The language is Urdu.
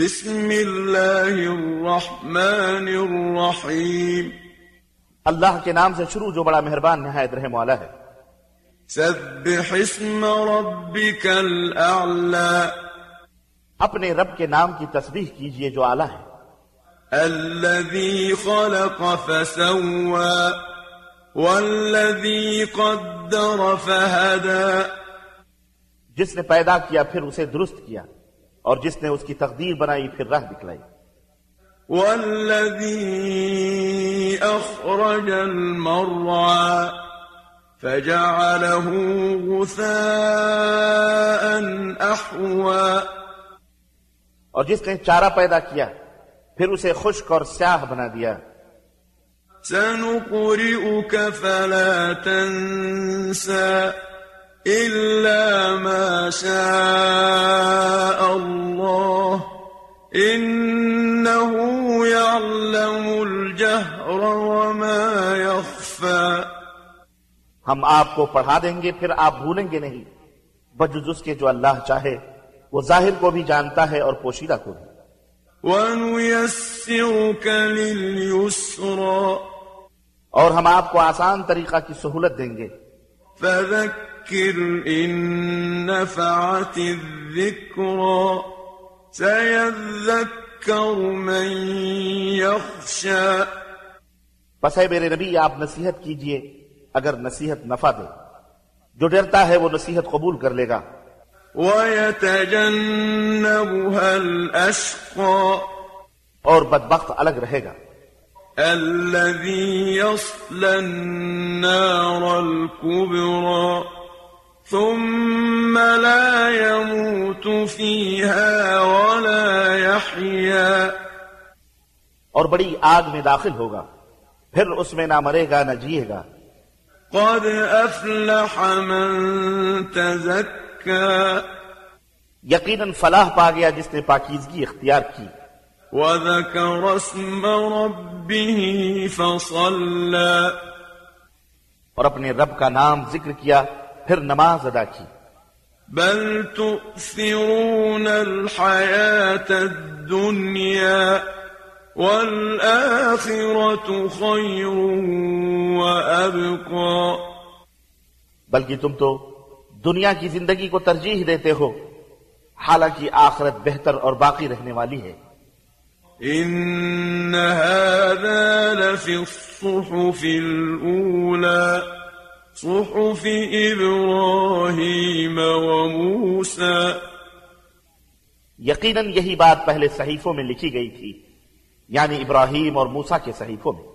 بسم الله الرحمن الرحيم اللہ کے نام سے شروع جو بڑا مہربان نہایت رحم والا ہے۔ سبح اسم ربك الأعلى۔ اپنے رب کے نام کی تسبیح کیجیے جو اعلیٰ ہے۔ الذي خلق فسوى والذي قدر فهدى۔ جس نے پیدا کیا پھر اسے درست کیا۔ اور جس نے اس کی تقدیر بنائی پھر راہ دکھلائی والذی أخرج المرعى فجعله غثاء احوا اور جس نے چارہ پیدا کیا پھر اسے خشک اور سیاہ بنا دیا. سنقرئك فلا تنسى. إلا ما شاء الله إنه يعلم الجهر وما يخفى ہم آپ کو پڑھا دیں گے پھر آپ بھولیں گے نہیں۔ بجز اس کے جو اللہ چاہے وہ ظاہر کو بھی جانتا ہے اور پوشیدہ کو بھی۔ ونيسرك لليسرى اور ہم آپ کو آسان طریقہ کی سہولت دیں گے۔ فذكر إن نفعت الذكرى سيذكر من يخشى. بس ہے میرے نبی آپ نصیحت کیجیے اگر نصیحت نفع دے۔ جو ڈرتا ہے وہ نصیحت قبول کر لے گا۔ ويتجنبها الأشقى. اور بدبخت الگ رہے گا۔ الذي يصلى النار الكبرى. ثم لا يموت فيها ولا يحيا۔ اور بڑی آگ میں داخل ہوگا پھر اس میں نہ مرے گا نہ جیے گا۔ قد أفلح من تزكى۔ یقیناً فلاح پا گیا جس نے پاکیزگی اختیار کی۔ وذكر اسم ربه فصلى۔ اور اپنے رب کا نام ذکر کیا پھر نماز ادا کی۔ بل تؤثرون الحياة الدنيا والآخرة خير وأبقى بلکہ تم تو دنیا کی زندگی کو ترجیح دیتے ہو حالانکہ آخرت بہتر اور باقی رہنے والی ہے۔ إن هذا لفي الصحف الأولى۔ صحف إبراهيم وموسى. يقينا يهي بعد پہلے صحيفوں میں لکھی گئی تھی يعني إبراهيم اور موسى کے صحيفوں میں۔